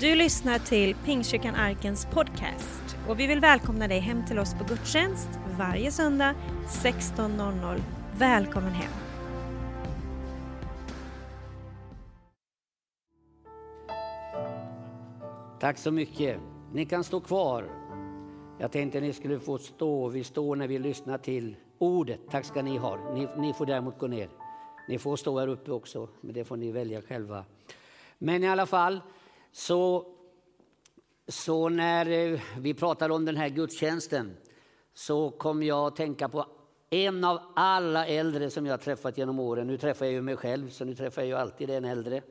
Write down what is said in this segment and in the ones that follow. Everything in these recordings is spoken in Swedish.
Du lyssnar till Pingstkyrkan Arkens podcast och vi vill välkomna dig hem till oss på gudstjänst varje söndag 16.00. Välkommen hem! Tack så mycket. Ni kan stå kvar. Jag tänkte ni skulle få stå. Vi står när vi lyssnar till ordet. Tack ska ni ha. Ni, ni får däremot gå ner. Ni får stå här uppe också, men det får ni välja själva. Men i alla fall, så, så när eh, vi pratade om den här gudstjänsten så kom jag att tänka på en av alla äldre som jag träffat genom åren. Nu träffar jag ju mig själv, så nu träffar jag ju alltid en äldre.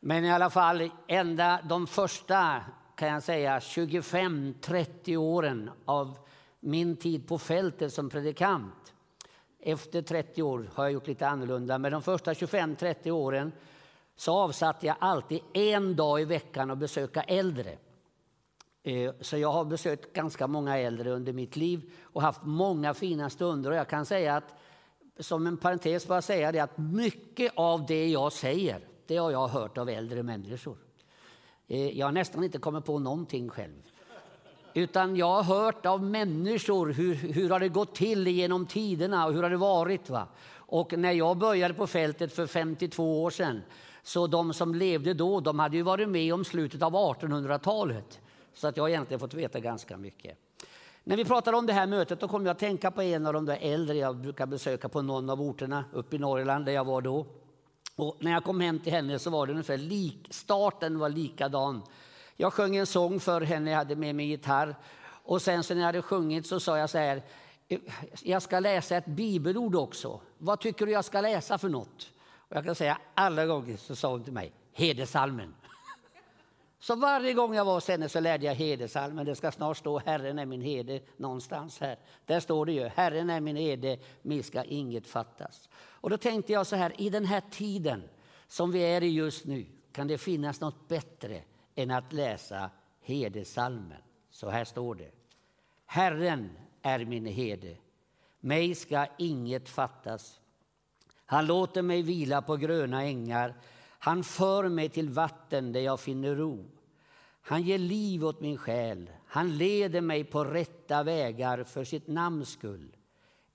Men i alla fall, ända de första kan jag säga 25-30 åren av min tid på fältet som predikant. Efter 30 år har jag gjort lite annorlunda, men de första 25-30 åren så avsatte jag alltid en dag i veckan att besöka äldre. Eh, så jag har besökt ganska många äldre under mitt liv och haft många fina stunder. Och jag kan säga att, som en parentes bara säga det att mycket av det jag säger, det har jag hört av äldre människor. Eh, jag har nästan inte kommit på någonting själv. Utan jag har hört av människor hur, hur har det gått till genom tiderna och hur har det varit. Va? Och när jag började på fältet för 52 år sedan så de som levde då, de hade ju varit med om slutet av 1800-talet. Så att jag har egentligen fått veta ganska mycket. När vi pratade om det här mötet då kom jag att tänka på en av de där äldre jag brukar besöka på någon av orterna uppe i Norrland där jag var då. Och när jag kom hem till henne så var det ungefär lik, starten var likadan. Jag sjöng en sång för henne, jag hade med mig gitarr. Och sen så när jag hade sjungit så sa jag så här, eh, jag ska läsa ett bibelord också. Vad tycker du jag ska läsa för något? Jag kan säga alla gånger så sa hon till mig, hedersalmen. Så varje gång jag var hos henne så lärde jag hedersalmen. Det ska snart stå Herren är min hede någonstans här. Där står det ju, Herren är min hede, mig ska inget fattas. Och då tänkte jag så här, i den här tiden som vi är i just nu, kan det finnas något bättre än att läsa hedersalmen? Så här står det. Herren är min hede, mig ska inget fattas. Han låter mig vila på gröna ängar. Han för mig till vatten där jag finner ro. Han ger liv åt min själ. Han leder mig på rätta vägar för sitt namns skull.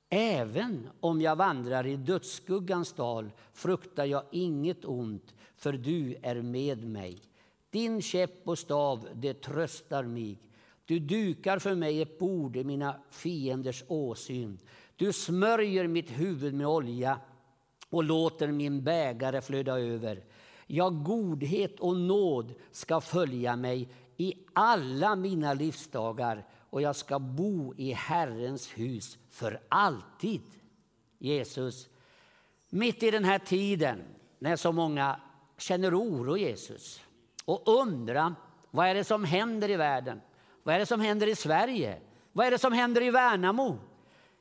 Även om jag vandrar i dödsskuggans dal fruktar jag inget ont, för du är med mig. Din käpp och stav, det tröstar mig. Du dukar för mig ett bord i mina fienders åsyn. Du smörjer mitt huvud med olja och låter min bägare flöda över. Ja, godhet och nåd ska följa mig i alla mina livsdagar och jag ska bo i Herrens hus för alltid. Jesus, mitt i den här tiden när så många känner oro, Jesus, och undrar vad är det som händer i världen? Vad är det som händer i Sverige? Vad är det som händer i Värnamo?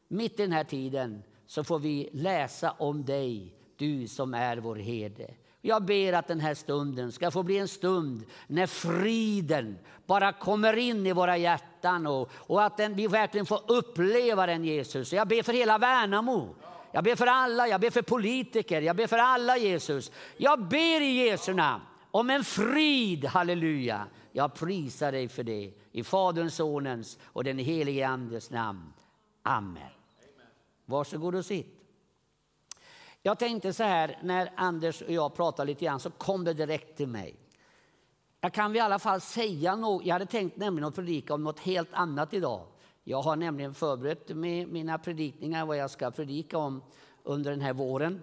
Mitt i den här tiden så får vi läsa om dig, du som är vår herde. Jag ber att den här stunden ska få bli en stund när friden bara kommer in i våra hjärtan och, och att den, vi verkligen får uppleva den Jesus. Jag ber för hela Värnamo. Jag ber för alla, jag ber för politiker, jag ber för alla Jesus. Jag ber i Jesu namn om en frid, halleluja. Jag prisar dig för det. I Faderns, Sonens och den helige Andes namn. Amen. Varsågod och sitt. Jag tänkte så här, när Anders och jag pratade lite grann så kom det direkt till mig. Jag kan i alla fall säga något. Jag hade tänkt nämligen att predika om något helt annat idag. Jag har nämligen förberett med mina predikningar vad jag ska predika om under den här våren.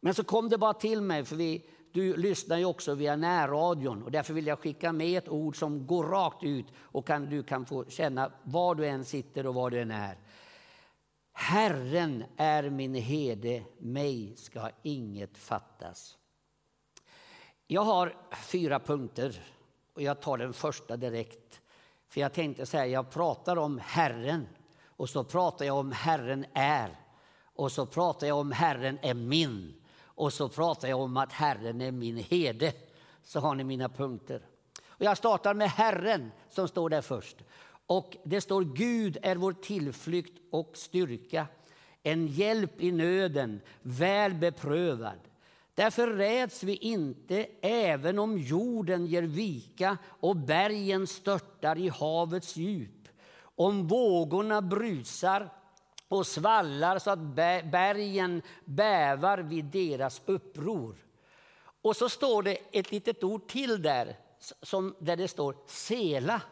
Men så kom det bara till mig, för vi, du lyssnar ju också via närradion och därför vill jag skicka med ett ord som går rakt ut och kan, du kan få känna var du än sitter och var du än är. Herren är min herde, mig ska inget fattas. Jag har fyra punkter och jag tar den första direkt. För jag tänkte säga, jag pratar om Herren och så pratar jag om Herren är. Och så pratar jag om Herren är min. Och så pratar jag om att Herren är min herde. Så har ni mina punkter. Och jag startar med Herren som står där först. Och det står Gud är vår tillflykt och styrka, en hjälp i nöden, väl beprövad. Därför räds vi inte även om jorden ger vika och bergen störtar i havets djup. Om vågorna brusar och svallar så att bergen bävar vid deras uppror. Och så står det ett litet ord till där, som, där det står sela.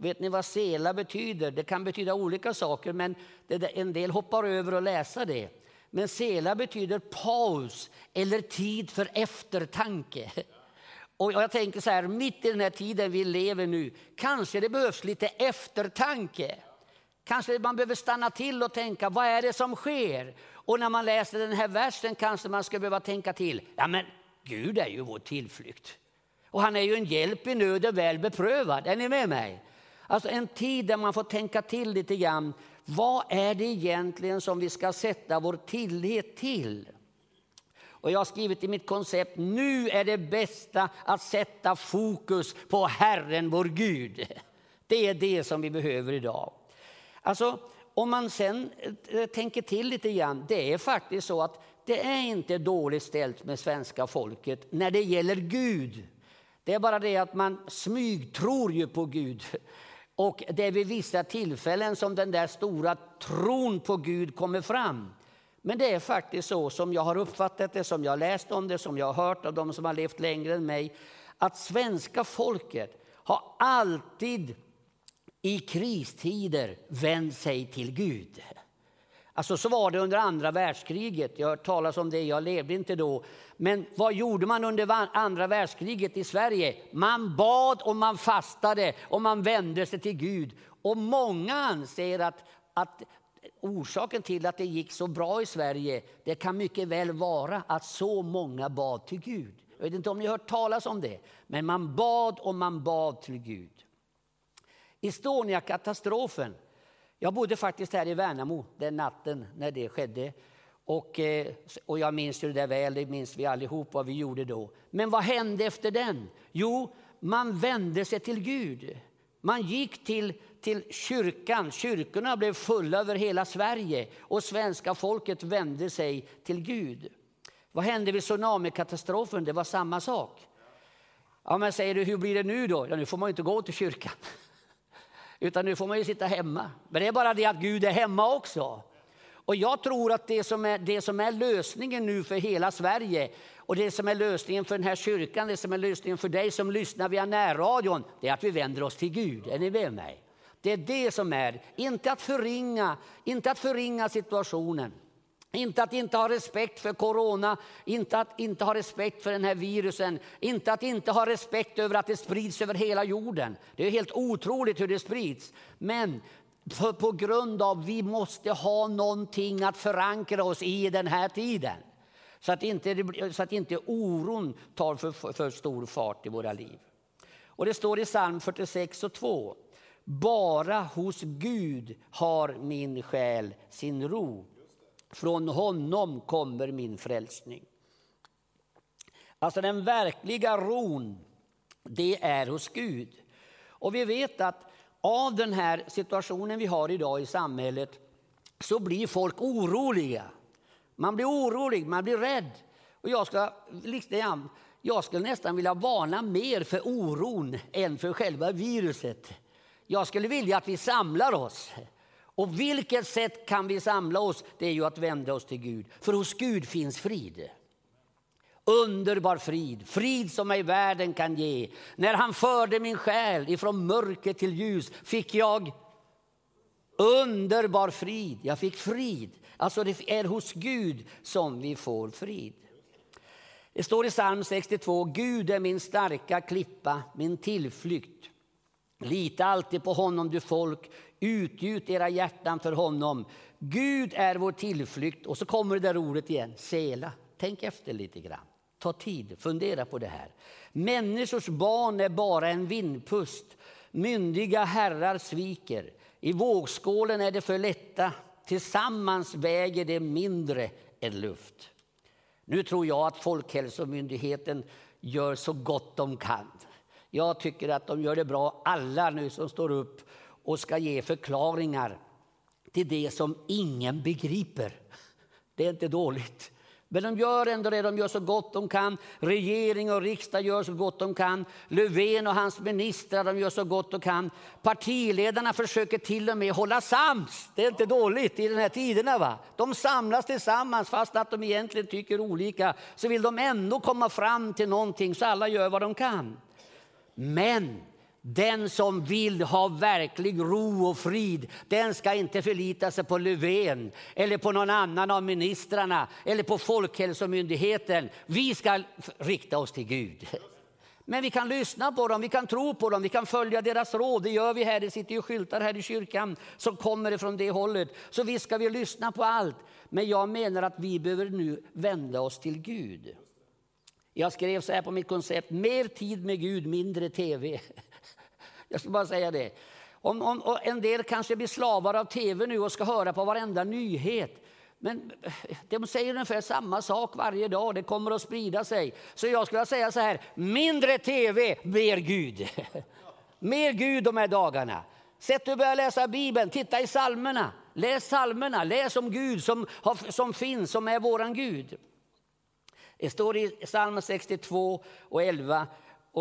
Vet ni vad sela betyder? Det kan betyda olika saker, men en del hoppar över och läser det. Men sela betyder paus eller tid för eftertanke. Och jag tänker så här, mitt i den här tiden vi lever nu, kanske det behövs lite eftertanke. Kanske man behöver stanna till och tänka, vad är det som sker? Och när man läser den här versen kanske man ska behöva tänka till, ja men Gud är ju vår tillflykt. Och han är ju en hjälp i nöden väl beprövad, är ni med mig? Alltså en tid där man får tänka till lite grann, vad är det egentligen som vi ska sätta vår tillit till? Och jag har skrivit i mitt koncept, nu är det bästa att sätta fokus på Herren vår Gud. Det är det som vi behöver idag. Alltså, om man sen eh, tänker till lite grann, det är faktiskt så att det är inte dåligt ställt med svenska folket när det gäller Gud. Det är bara det att man smygtror ju på Gud. Och det är vid vissa tillfällen som den där stora tron på Gud kommer fram. Men det är faktiskt så som jag har uppfattat det, som jag har läst om det, som jag har hört av de som har levt längre än mig, att svenska folket har alltid i kristider vänt sig till Gud. Alltså så var det under andra världskriget. Jag har hört talas om det, jag levde inte då. Men vad gjorde man under andra världskriget i Sverige? Man bad och man fastade och man vände sig till Gud. Och många anser att, att orsaken till att det gick så bra i Sverige, det kan mycket väl vara att så många bad till Gud. Jag vet inte om ni har hört talas om det, men man bad och man bad till Gud. Estonia-katastrofen. Jag bodde faktiskt här i Värnamo den natten när det skedde. Och, eh, och jag minns det där väl, det minns vi allihop vad vi gjorde då. Men vad hände efter den? Jo, man vände sig till Gud. Man gick till, till kyrkan, kyrkorna blev fulla över hela Sverige och svenska folket vände sig till Gud. Vad hände vid tsunamikatastrofen? Det var samma sak. Ja, men säger du, hur blir det nu då? Ja, nu får man inte gå till kyrkan. Utan nu får man ju sitta hemma. Men det är bara det att Gud är hemma också. Och jag tror att det som, är, det som är lösningen nu för hela Sverige och det som är lösningen för den här kyrkan, det som är lösningen för dig som lyssnar via närradion, det är att vi vänder oss till Gud. Är ni med mig? Det är det som är, inte att förringa, inte att förringa situationen. Inte att inte ha respekt för corona, inte att inte ha respekt för den här virusen, inte att inte ha respekt över att det sprids över hela jorden. Det är helt otroligt hur det sprids. Men för, på grund av vi måste ha någonting att förankra oss i den här tiden. Så att inte, så att inte oron tar för, för stor fart i våra liv. Och det står i psalm 46 och 2. Bara hos Gud har min själ sin ro. Från honom kommer min frälsning. Alltså den verkliga ron, det är hos Gud. Och vi vet att av den här situationen vi har idag i samhället så blir folk oroliga. Man blir orolig, man blir rädd. Och jag, ska, liksom, jag skulle nästan vilja varna mer för oron än för själva viruset. Jag skulle vilja att vi samlar oss. Och vilket sätt kan vi samla oss? Det är ju att vända oss till Gud. För hos Gud finns frid. Underbar frid, frid som ej världen kan ge. När han förde min själ ifrån mörker till ljus fick jag underbar frid. Jag fick frid. Alltså det är hos Gud som vi får frid. Det står i psalm 62, Gud är min starka klippa, min tillflykt. Lita alltid på honom du folk, utgjut era hjärtan för honom. Gud är vår tillflykt. Och så kommer det där ordet igen, sela. Tänk efter lite grann. Ta tid, fundera på det här. Människors barn är bara en vindpust. Myndiga herrar sviker. I vågskålen är det för lätta. Tillsammans väger det mindre än luft. Nu tror jag att Folkhälsomyndigheten gör så gott de kan. Jag tycker att de gör det bra, alla nu som står upp och ska ge förklaringar till det som ingen begriper. Det är inte dåligt. Men de gör ändå det, de gör så gott de kan. Regering och riksdag gör så gott de kan. Löfven och hans ministrar de gör så gott de kan. Partiledarna försöker till och med hålla sams. Det är inte dåligt i den här tiderna. Va? De samlas tillsammans fast att de egentligen tycker olika. Så vill de ändå komma fram till någonting så alla gör vad de kan. Men den som vill ha verklig ro och frid, den ska inte förlita sig på Löfven eller på någon annan av ministrarna eller på Folkhälsomyndigheten. Vi ska rikta oss till Gud. Men vi kan lyssna på dem, vi kan tro på dem, vi kan följa deras råd. Det gör vi här, det sitter ju skyltar här i kyrkan som kommer ifrån det hållet. Så visst ska vi lyssna på allt. Men jag menar att vi behöver nu vända oss till Gud. Jag skrev så här på mitt koncept, mer tid med Gud, mindre tv. Jag ska bara säga det. Om, om, en del kanske blir slavar av tv nu och ska höra på varenda nyhet. Men eh, de säger ungefär samma sak varje dag, det kommer att sprida sig. Så jag skulle säga så här, mindre tv, mer Gud. mer Gud de här dagarna. Sätt dig och börja läsa Bibeln, titta i salmerna. Läs salmerna, läs om Gud som, som finns, som är våran Gud. Det står i psalm 62 och 11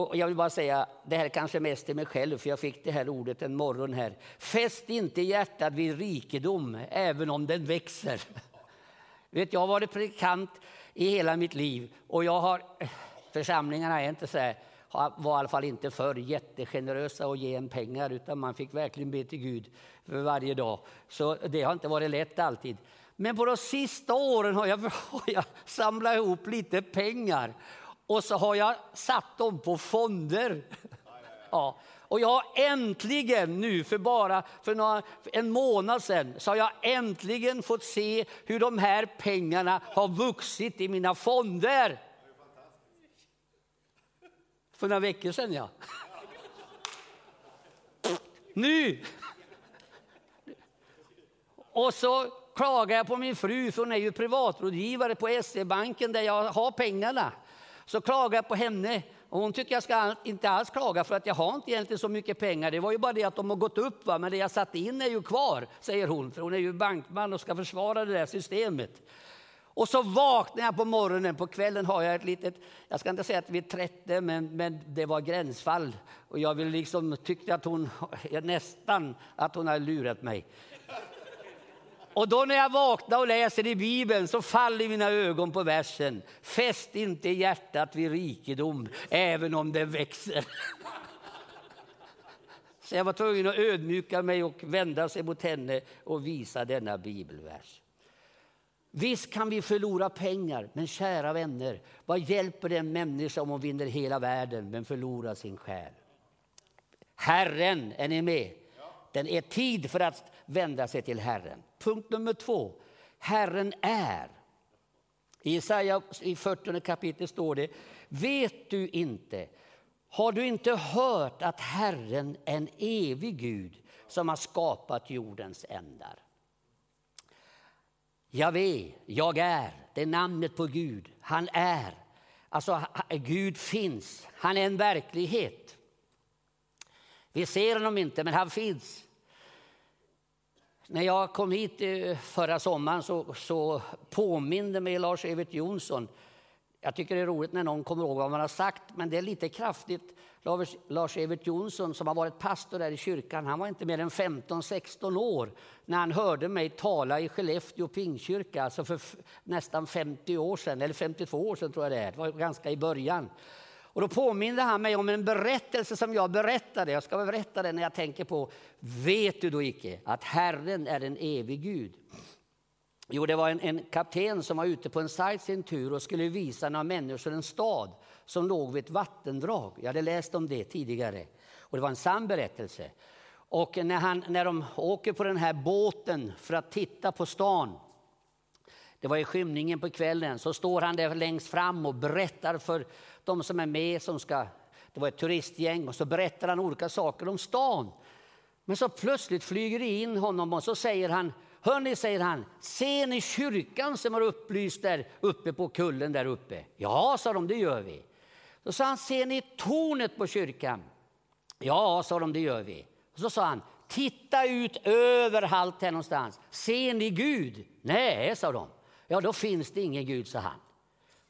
och jag vill bara säga, det här kanske mest till mig själv, för jag fick det här ordet en morgon här. Fäst inte hjärtat vid rikedom, även om den växer. Vet, jag har varit predikant i hela mitt liv och jag har, församlingarna är inte så här, var i alla fall inte för jättegenerösa och ge en pengar, utan man fick verkligen be till Gud för varje dag. Så det har inte varit lätt alltid. Men på de sista åren har jag, har jag samlat ihop lite pengar och så har jag satt dem på fonder. Ja. Och jag har äntligen nu, för bara för några, en månad sedan, så har jag äntligen fått se hur de här pengarna har vuxit i mina fonder. För några veckor sedan, ja. Nu! Och så klagar jag på min fru, för hon är ju privatrådgivare på SE-banken där jag har pengarna så klagade jag på henne. Och hon tycker jag ska inte alls klaga för att jag har inte egentligen så mycket pengar. Det var ju bara det att de har gått upp, va? men det jag satte in är ju kvar, säger hon. För hon är ju bankman och ska försvara det där systemet. Och så vaknar jag på morgonen, på kvällen har jag ett litet, jag ska inte säga att vi är 30, men, men det var gränsfall. Och jag vill liksom, tyckte att hon, nästan att hon hade lurat mig. Och då när jag vaknar och läser i Bibeln så faller mina ögon på versen. Fäst inte hjärtat vid rikedom, även om det växer. Så jag var tvungen att ödmjuka mig och vända sig mot henne och visa denna bibelvers. Visst kan vi förlora pengar, men kära vänner, vad hjälper det en människa om hon vinner hela världen men förlorar sin själ? Herren, är ni med? Den är tid för att vända sig till Herren. Punkt nummer två. Herren är. I Jesaja i 40 kapitel står det, vet du inte, har du inte hört att Herren är en evig Gud som har skapat jordens ändar? Javé, jag är, det är namnet på Gud. Han är. Alltså, Gud finns. Han är en verklighet. Vi ser honom inte, men han finns. När jag kom hit eh, förra sommaren så, så påminde mig Lars-Evert Jonsson. Jag tycker det är roligt när någon kommer ihåg vad man har sagt, men det är lite kraftigt. Lars-Evert Jonsson som har varit pastor där i kyrkan, han var inte mer än 15-16 år när han hörde mig tala i Skellefteå pingkyrka, alltså för nästan 50 år sedan, eller 52 år sedan tror jag det är. Det var ganska i början. Och då påminde han mig om en berättelse som jag berättade. Jag ska berätta den när jag tänker på, vet du då icke att Herren är en evig Gud? Jo, det var en, en kapten som var ute på en sightseeing-tur och skulle visa några människor en stad som låg vid ett vattendrag. Jag hade läst om det tidigare och det var en sann berättelse. Och när, han, när de åker på den här båten för att titta på stan det var i skymningen på kvällen, så står han där längst fram och berättar för de som är med, som ska, det var ett turistgäng, och så berättar han olika saker om stan. Men så plötsligt flyger det in honom och så säger han, hörni, säger han, ser ni kyrkan som har upplyst där uppe på kullen där uppe? Ja, sa de, det gör vi. Så sa han, ser ni tornet på kyrkan? Ja, sa de, det gör vi. Och så sa han, titta ut överallt här någonstans. Ser ni Gud? Nej, sa de. Ja, då finns det ingen Gud, sa han.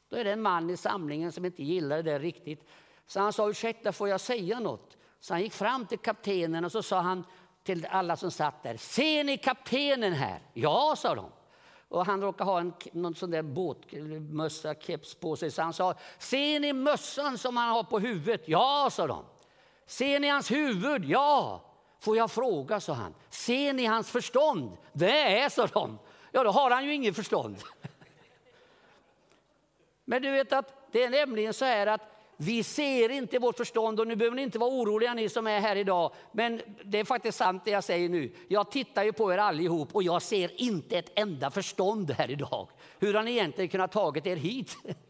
Då är det en man i samlingen som inte gillade det riktigt. Så han sa, ursäkta, får jag säga något? Så han gick fram till kaptenen och så sa han till alla som satt där, ser ni kaptenen här? Ja, sa de. Och han råkade ha en någon sån där båtmössa, keps på sig. Så han sa, ser ni mössan som han har på huvudet? Ja, sa de. Ser ni hans huvud? Ja. Får jag fråga, sa han. Ser ni hans förstånd? Det är, sa de. Ja, då har han ju inget förstånd. Men du vet att det är nämligen så här att vi ser inte vårt förstånd och nu behöver ni inte vara oroliga ni som är här idag. Men det är faktiskt sant det jag säger nu. Jag tittar ju på er allihop och jag ser inte ett enda förstånd här idag. Hur har ni egentligen kunnat tagit er hit?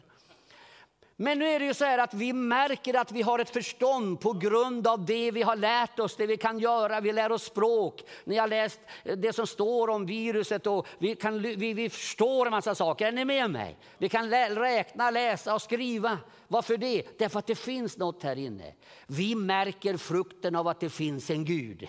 Men nu är det ju så här att vi märker att vi har ett förstånd på grund av det vi har lärt oss, det vi kan göra. Vi lär oss språk. Ni har läst eh, det som står om viruset och vi, kan, vi, vi förstår en massa saker. Är ni med mig? Vi kan lä, räkna, läsa och skriva. Varför det? Därför att det finns något här inne. Vi märker frukten av att det finns en Gud.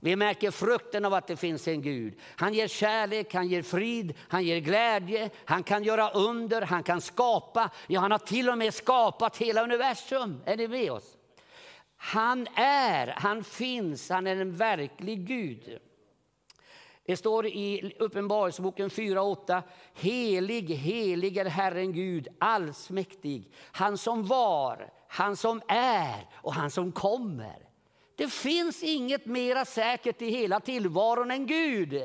Vi märker frukten av att det finns en Gud. Han ger kärlek, han ger frid, han ger glädje, han kan göra under, han kan skapa. Ja, han har till och med skapat hela universum. Är ni med oss? Han är, han finns, han är en verklig Gud. Det står i Uppenbarelseboken 4.8. Helig, helig är Herren Gud, allsmäktig. Han som var, han som är och han som kommer. Det finns inget mera säkert i hela tillvaron än Gud.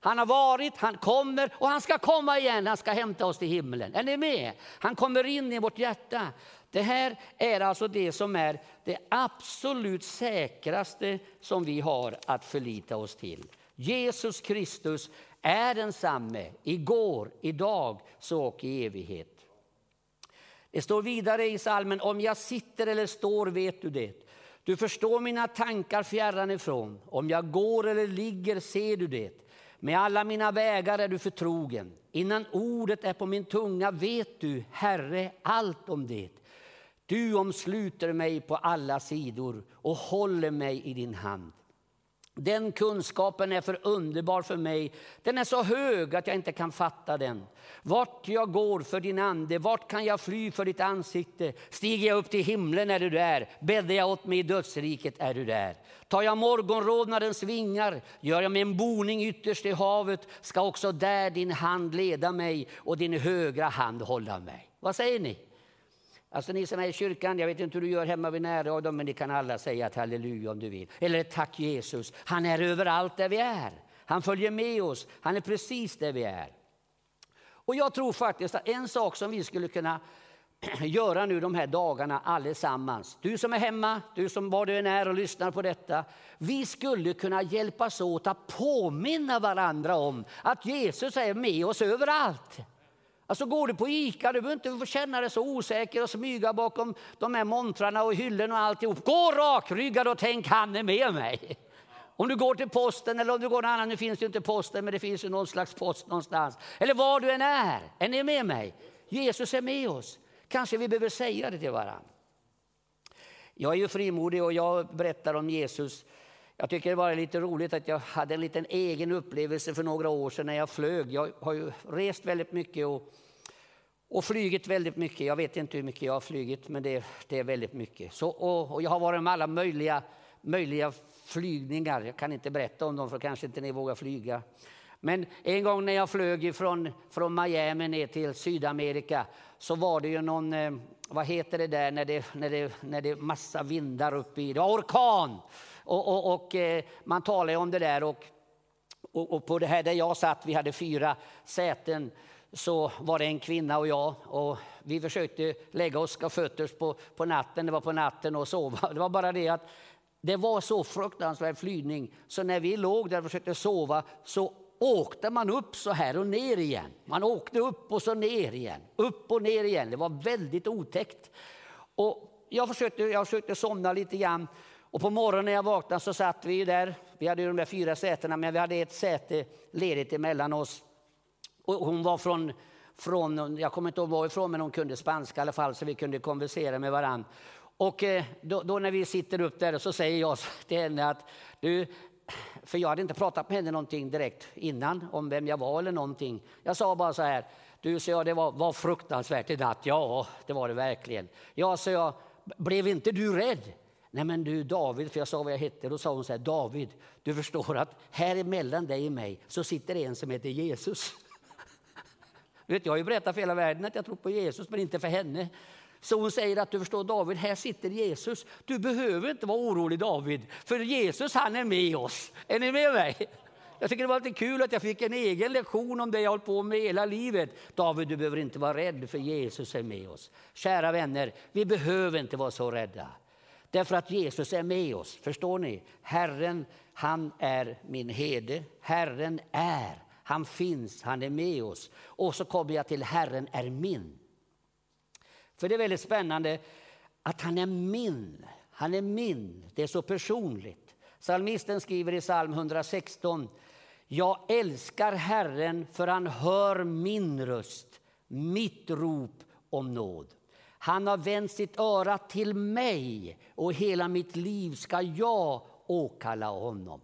Han har varit, han kommer och han ska komma igen. Han ska hämta oss till himlen. Är ni med? Han kommer in i vårt hjärta. Det här är alltså det som är det absolut säkraste som vi har att förlita oss till. Jesus Kristus är densamme igår, idag, så och i evighet. Det står vidare i salmen, om jag sitter eller står vet du det. Du förstår mina tankar fjärran ifrån. Om jag går eller ligger ser du det. Med alla mina vägar är du förtrogen. Innan ordet är på min tunga vet du, Herre, allt om det. Du omsluter mig på alla sidor och håller mig i din hand. Den kunskapen är för underbar för mig. Den är så hög att jag inte kan fatta den. Vart jag går för din ande, vart kan jag fly för ditt ansikte? Stiger jag upp till himlen är du där, bäddar jag åt mig i dödsriket är du där. Tar jag morgonrodnadens vingar, gör jag min boning ytterst i havet, ska också där din hand leda mig och din högra hand hålla mig. Vad säger ni? Alltså ni som är i kyrkan, jag vet inte hur du gör hemma vid närradion, men ni kan alla säga ett halleluja om du vill. Eller tack Jesus, han är överallt där vi är. Han följer med oss, han är precis där vi är. Och jag tror faktiskt att en sak som vi skulle kunna göra nu de här dagarna allesammans. Du som är hemma, du som var du än är och lyssnar på detta. Vi skulle kunna hjälpas åt att påminna varandra om att Jesus är med oss överallt. Alltså går du på Ica, du behöver inte känna dig så osäker och smyga bakom de här montrarna och hyllorna och alltihop. Gå rakryggad och tänk han är med mig. Om du går till posten eller om du går någon annan, nu finns det inte posten men det finns ju någon slags post någonstans. Eller var du än är, är ni med mig? Jesus är med oss. Kanske vi behöver säga det till varandra. Jag är ju frimodig och jag berättar om Jesus. Jag tycker det var lite roligt att jag hade en liten egen upplevelse för några år sedan när jag flög. Jag har ju rest väldigt mycket och, och flugit väldigt mycket. Jag vet inte hur mycket jag har flugit, men det, det är väldigt mycket. Så, och, och jag har varit med alla möjliga, möjliga flygningar. Jag kan inte berätta om dem för kanske inte ni vågar flyga. Men en gång när jag flög från, från Miami ner till Sydamerika så var det ju någon, eh, vad heter det där när det, när det, när det är massa vindar uppe i, det var orkan. Och, och, och eh, man talar om det där och, och, och, på det här där jag satt, vi hade fyra säten, så var det en kvinna och jag och vi försökte lägga oss fötters på, på natten, det var på natten och sova. Det var bara det att det var så fruktansvärd flygning så när vi låg där och försökte sova så åkte man upp så här och ner igen. Man åkte upp och så ner igen, upp och ner igen. Det var väldigt otäckt. Och jag, försökte, jag försökte somna lite grann och på morgonen när jag vaknade så satt vi där. Vi hade ju de där fyra sätena men vi hade ett säte ledigt emellan oss. Och hon var från, från jag kommer inte ihåg varifrån men hon kunde spanska i alla fall så vi kunde konversera med varandra. Och eh, då, då, när vi sitter upp där så säger jag till henne att du, för jag hade inte pratat med henne någonting direkt innan om vem jag var eller någonting. Jag sa bara så här, du sa jag, det var, var fruktansvärt i natt. Ja, det var det verkligen. Ja, sa jag, blev inte du rädd? Nej men du David, för jag sa vad jag hette, då sa hon så här, David, du förstår att här emellan dig och mig så sitter en som heter Jesus. vet, jag har ju berättat för hela världen att jag tror på Jesus, men inte för henne. Så hon säger att du förstår David, här sitter Jesus. Du behöver inte vara orolig David, för Jesus han är med oss. Är ni med mig? Jag tycker det var lite kul att jag fick en egen lektion om det jag hållit på med hela livet. David, du behöver inte vara rädd för Jesus är med oss. Kära vänner, vi behöver inte vara så rädda. Därför att Jesus är med oss. Förstår ni? Herren, han är min herde. Herren är, han finns, han är med oss. Och så kommer jag till Herren är min. För det är väldigt spännande att han är min. Han är min. Det är så personligt. Psalmisten skriver i psalm 116. Jag älskar Herren för han hör min röst, mitt rop om nåd. Han har vänt sitt öra till mig och hela mitt liv ska jag åkalla honom.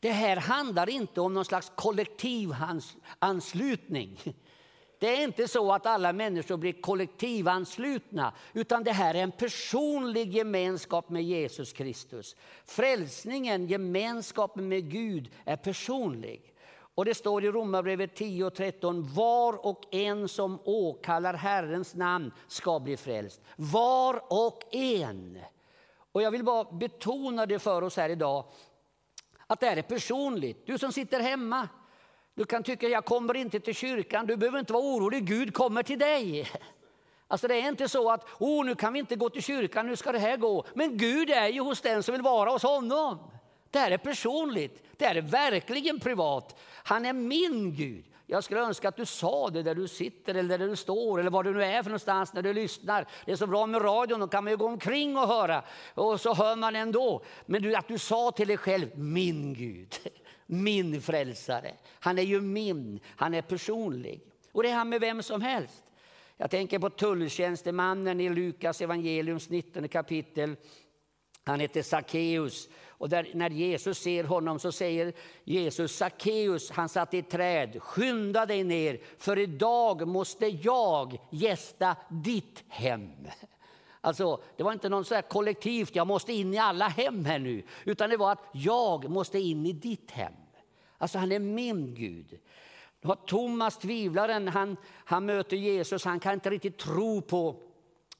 Det här handlar inte om någon slags kollektivanslutning. Det är inte så att alla människor blir kollektivanslutna, utan det här är en personlig gemenskap med Jesus Kristus. Frälsningen, gemenskapen med Gud, är personlig. Och det står i Romarbrevet 10 och 13, var och en som åkallar Herrens namn ska bli frälst. Var och en. Och jag vill bara betona det för oss här idag, att det här är personligt. Du som sitter hemma, du kan tycka jag kommer inte till kyrkan, du behöver inte vara orolig, Gud kommer till dig. Alltså det är inte så att oh, nu kan vi inte gå till kyrkan, nu ska det här gå. Men Gud är ju hos den som vill vara hos honom. Det här är personligt, det här är verkligen privat. Han är min Gud. Jag skulle önska att du sa det där du sitter eller där du står eller var du nu är för någonstans när du lyssnar. Det är så bra med radion, då kan man ju gå omkring och höra och så hör man ändå. Men du, att du sa till dig själv, min Gud, min frälsare. Han är ju min, han är personlig. Och det är han med vem som helst. Jag tänker på tulltjänstemannen i Lukas evangeliums 19 kapitel. Han heter Sackeus och där, när Jesus ser honom så säger Jesus, Sackeus, han satt i ett träd, skynda dig ner, för idag måste jag gästa ditt hem. Alltså, det var inte någon så kollektivt, jag måste in i alla hem här nu, utan det var att jag måste in i ditt hem. Alltså han är min Gud. Thomas tvivlaren, han, han möter Jesus, han kan inte riktigt tro på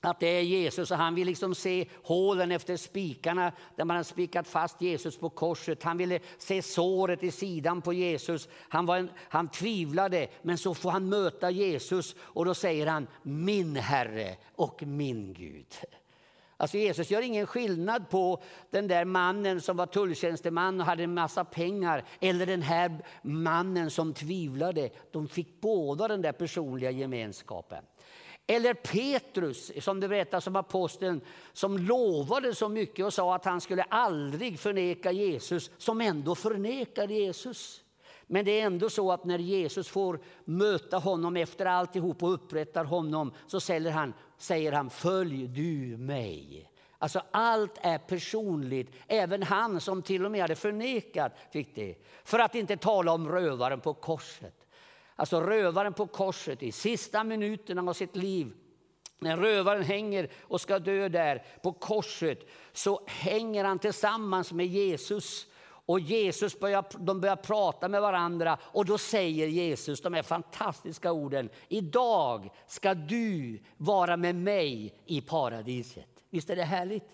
att det är Jesus och han vill liksom se hålen efter spikarna där man har spikat fast Jesus på korset. Han ville se såret i sidan på Jesus. Han, var en, han tvivlade, men så får han möta Jesus och då säger han min Herre och min Gud. Alltså Jesus gör ingen skillnad på den där mannen som var tulltjänsteman och hade en massa pengar eller den här mannen som tvivlade. De fick båda den där personliga gemenskapen. Eller Petrus, som det berättas om aposteln, som lovade så mycket och sa att han skulle aldrig förneka Jesus, som ändå förnekar Jesus. Men det är ändå så att när Jesus får möta honom efter alltihop och upprättar honom så säger han, säger han följ du mig. Alltså allt är personligt. Även han som till och med hade förnekat fick det. För att inte tala om rövaren på korset. Alltså rövaren på korset i sista minuterna av sitt liv. När rövaren hänger och ska dö där på korset så hänger han tillsammans med Jesus. Och Jesus börjar, de börjar prata med varandra och då säger Jesus de här fantastiska orden. Idag ska du vara med mig i paradiset. Visst är det härligt?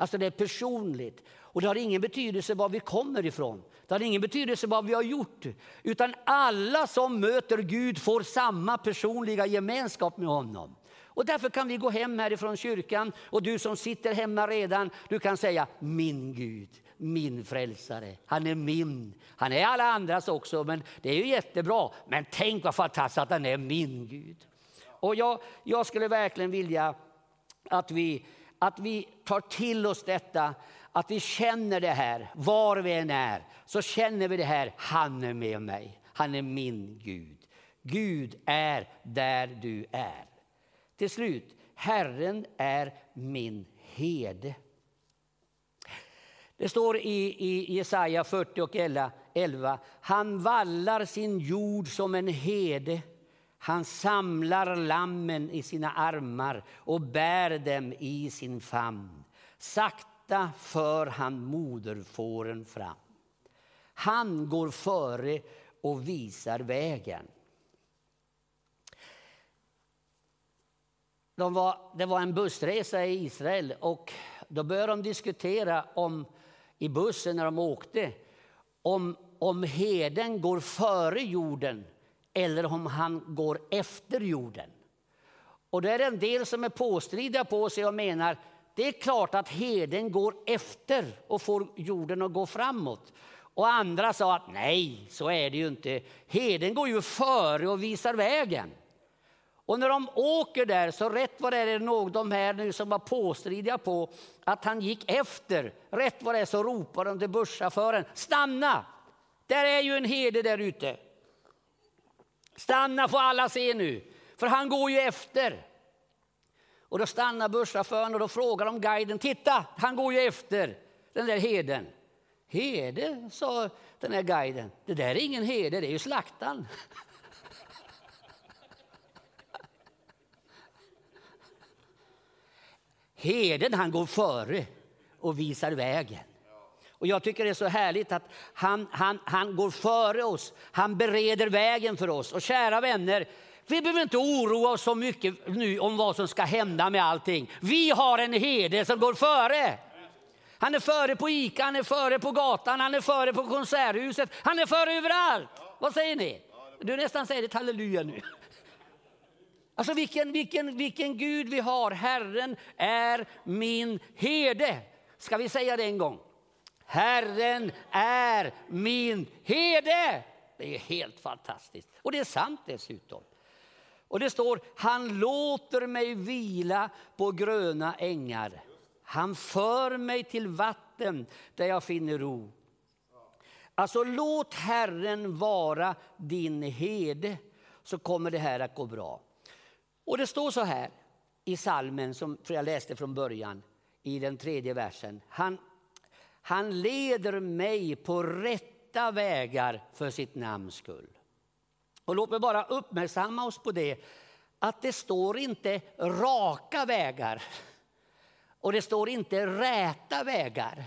Alltså det är personligt och det har ingen betydelse var vi kommer ifrån. Det har ingen betydelse vad vi har gjort, utan alla som möter Gud får samma personliga gemenskap med honom. Och därför kan vi gå hem härifrån kyrkan och du som sitter hemma redan, du kan säga min Gud, min frälsare. Han är min. Han är alla andras också, men det är ju jättebra. Men tänk vad fantastiskt att han är min Gud. Och jag, jag skulle verkligen vilja att vi, att vi tar till oss detta att vi känner det här, var vi än är, så känner vi det här, han är med mig, han är min Gud. Gud är där du är. Till slut, Herren är min herde. Det står i, i Jesaja 40 och 11. Han vallar sin jord som en herde. Han samlar lammen i sina armar och bär dem i sin famn. Sakta för han moderfåren fram. Han går före och visar vägen. De var, det var en bussresa i Israel och då började de diskutera om, i bussen när de åkte om, om heden går före jorden eller om han går efter jorden. Och det är en del som är påstridiga på sig och menar det är klart att heden går efter och får jorden att gå framåt. Och andra sa att nej, så är det ju inte. Heden går ju före och visar vägen. Och när de åker där så rätt vad det är det nog de här nu som var påstridiga på att han gick efter. Rätt vad det är så ropar de till busschauffören, stanna! Där är ju en herde där ute. Stanna får alla se nu, för han går ju efter. Och då stannar busschauffören och då frågar de guiden, titta, han går ju efter den där heden. Herde, sa den här guiden, det där är ingen herde, det är ju slaktaren. Herden han går före och visar vägen. Och jag tycker det är så härligt att han, han, han går före oss, han bereder vägen för oss. Och kära vänner, vi behöver inte oroa oss så mycket nu om vad som ska hända med allting. Vi har en herde som går före. Han är före på Ica, han är före på gatan, han är före på konserthuset, han är före överallt. Vad säger ni? Du nästan säger ett halleluja nu. Alltså vilken, vilken, vilken Gud vi har. Herren är min herde. Ska vi säga det en gång? Herren är min herde. Det är helt fantastiskt. Och det är sant dessutom. Och det står, han låter mig vila på gröna ängar. Han för mig till vatten där jag finner ro. Alltså låt Herren vara din herde så kommer det här att gå bra. Och det står så här i salmen som jag läste från början i den tredje versen. Han, han leder mig på rätta vägar för sitt namns skull. Och låt mig bara uppmärksamma oss på det att det står inte raka vägar och det står inte räta vägar.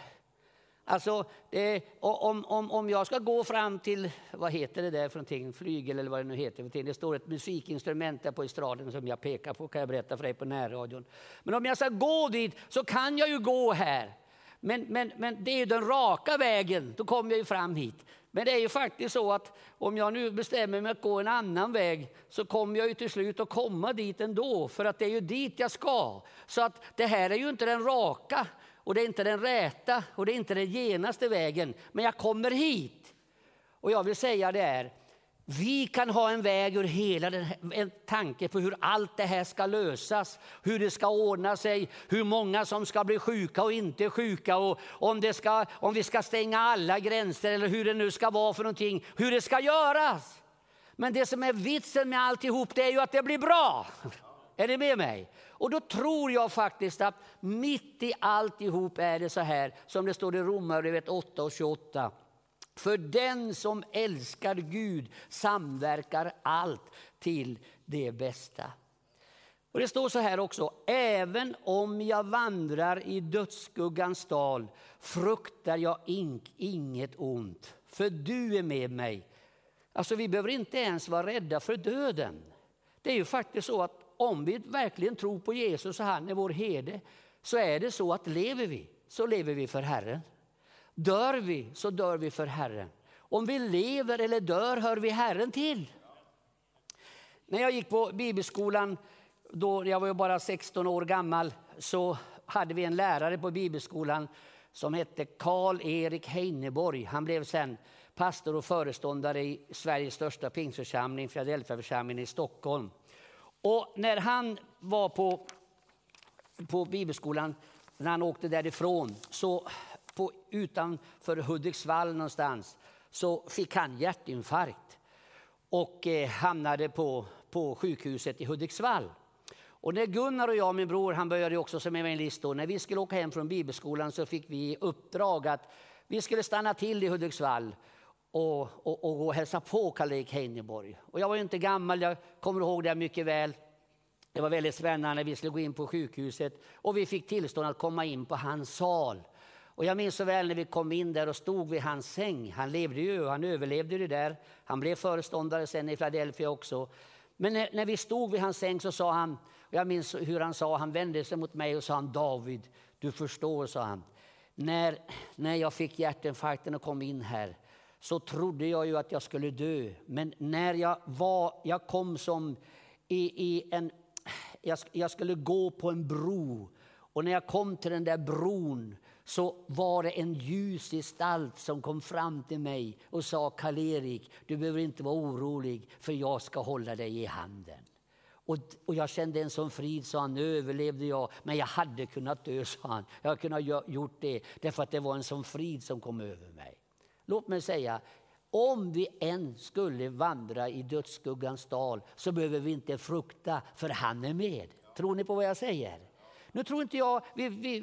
Alltså, det, om, om, om jag ska gå fram till, vad heter det där för någonting, flygel eller vad det nu heter. Det står ett musikinstrument där på estraden som jag pekar på, kan jag berätta för dig på närradion. Men om jag ska gå dit så kan jag ju gå här. Men, men, men det är ju den raka vägen, då kommer jag ju fram hit. Men det är ju faktiskt så att om jag nu bestämmer mig att gå en annan väg så kommer jag ju till slut att komma dit ändå, för att det är ju dit jag ska. Så att det här är ju inte den raka och det är inte den räta och det är inte den genaste vägen, men jag kommer hit. Och jag vill säga det är, vi kan ha en väg ur hela den här, en tanke på hur allt det här ska lösas, hur det ska ordna sig, hur många som ska bli sjuka och inte sjuka och om, det ska, om vi ska stänga alla gränser eller hur det nu ska vara för någonting, hur det ska göras. Men det som är vitsen med alltihop det är ju att det blir bra. Är ni med mig? Och då tror jag faktiskt att mitt i alltihop är det så här som det står i Romarbrevet 8 och 28. För den som älskar Gud samverkar allt till det bästa. Och Det står så här också, även om jag vandrar i dödsskuggans dal fruktar jag inget ont, för du är med mig. Alltså vi behöver inte ens vara rädda för döden. Det är ju faktiskt så att om vi verkligen tror på Jesus och han är vår herde, så är det så att lever vi, så lever vi för Herren. Dör vi, så dör vi för Herren. Om vi lever eller dör hör vi Herren till. När jag gick på bibelskolan, då jag var bara 16 år gammal, så hade vi en lärare på bibelskolan som hette Karl-Erik Heineborg. Han blev sen pastor och föreståndare i Sveriges största pingstförsamling, Filadelfiaförsamlingen i Stockholm. Och när han var på, på bibelskolan, när han åkte därifrån, så på, utanför Hudiksvall någonstans, så fick han hjärtinfarkt och eh, hamnade på, på sjukhuset i Hudiksvall. Och när Gunnar och jag, min bror, han började också som evangelist då, när vi skulle åka hem från bibelskolan så fick vi uppdrag att vi skulle stanna till i Hudiksvall och, och, och gå och hälsa på Karl-Erik Heineborg. Och jag var ju inte gammal, jag kommer ihåg det mycket väl. Det var väldigt spännande, vi skulle gå in på sjukhuset och vi fick tillstånd att komma in på hans sal. Och jag minns så väl när vi kom in där och stod vid hans säng. Han levde ju, han överlevde det där. Han blev föreståndare sen i Philadelphia också. Men när, när vi stod vid hans säng så sa han, och jag minns hur han sa, han vände sig mot mig och sa han, David, du förstår, sa han. När, när jag fick hjärtinfarkten och kom in här så trodde jag ju att jag skulle dö. Men när jag, var, jag kom som i, i en... Jag, jag skulle gå på en bro och när jag kom till den där bron så var det en ljus gestalt som kom fram till mig och sa Karl-Erik, du behöver inte vara orolig för jag ska hålla dig i handen. Och, och jag kände en sån frid, sa han, nu överlevde jag, men jag hade kunnat dö, sa han. Jag hade kunnat gjort det därför att det var en sån frid som kom över mig. Låt mig säga, om vi än skulle vandra i dödsskuggans dal så behöver vi inte frukta, för han är med. Tror ni på vad jag säger? Nu tror inte jag, vi, vi,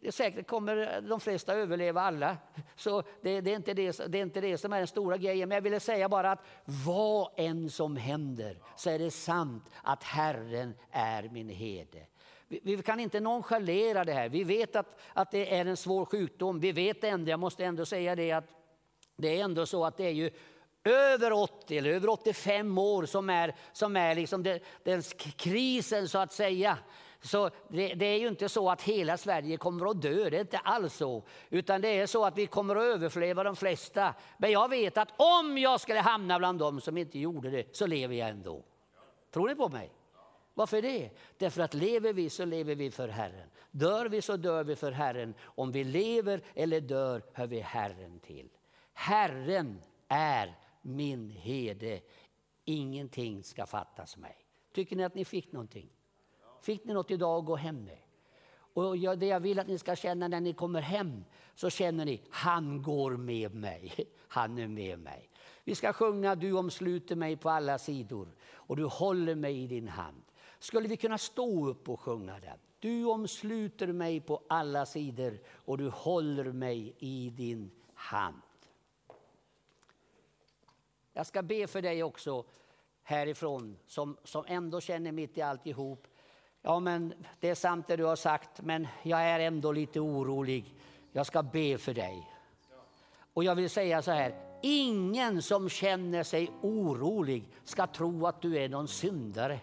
vi, säkert kommer de flesta överleva alla, så det, det, är inte det, det är inte det som är den stora grejen. Men jag ville säga bara att vad än som händer så är det sant att Herren är min herde. Vi, vi kan inte nonchalera det här. Vi vet att, att det är en svår sjukdom. Vi vet ändå, jag måste ändå säga det att det är ändå så att det är ju över 80 eller över 85 år som är, som är liksom det, den krisen så att säga. Så det, det, är ju inte så att hela Sverige kommer att dö, det är inte alls så. Utan det är så att vi kommer att överleva de flesta. Men jag vet att om jag skulle hamna bland dem som inte gjorde det, så lever jag ändå. Tror ni på mig? Varför det? Därför att lever vi så lever vi för Herren. Dör vi så dör vi för Herren. Om vi lever eller dör hör vi Herren till. Herren är min herde. Ingenting ska fattas mig. Tycker ni att ni fick någonting? Fick ni något idag att gå hem med? Och det jag vill att ni ska känna när ni kommer hem, så känner ni, han går med mig. Han är med mig. Vi ska sjunga Du omsluter mig på alla sidor och du håller mig i din hand. Skulle vi kunna stå upp och sjunga den? Du omsluter mig på alla sidor och du håller mig i din hand. Jag ska be för dig också härifrån som, som ändå känner mitt i alltihop Ja, men det är sant det du har sagt, men jag är ändå lite orolig. Jag ska be för dig. Och jag vill säga så här, ingen som känner sig orolig ska tro att du är någon syndare.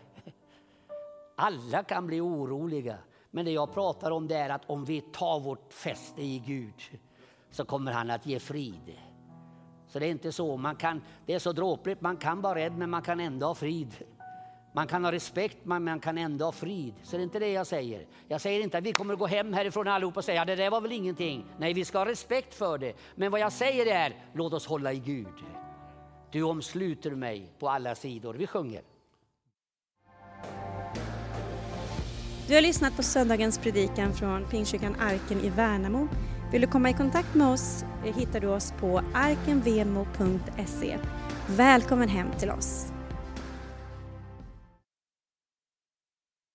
Alla kan bli oroliga, men det jag pratar om det är att om vi tar vårt fäste i Gud så kommer han att ge frid. Så det är inte så, man kan, det är så dråpligt, man kan vara rädd men man kan ändå ha frid. Man kan ha respekt, men man kan ändå ha frid. Så det är inte det jag säger. Jag säger inte att vi kommer gå hem härifrån allihop och säga det där var väl ingenting. Nej, vi ska ha respekt för det. Men vad jag säger är, låt oss hålla i Gud. Du omsluter mig på alla sidor. Vi sjunger. Du har lyssnat på söndagens predikan från Pingstkyrkan Arken i Värnamo. Vill du komma i kontakt med oss eh, hittar du oss på arkenvemo.se. Välkommen hem till oss.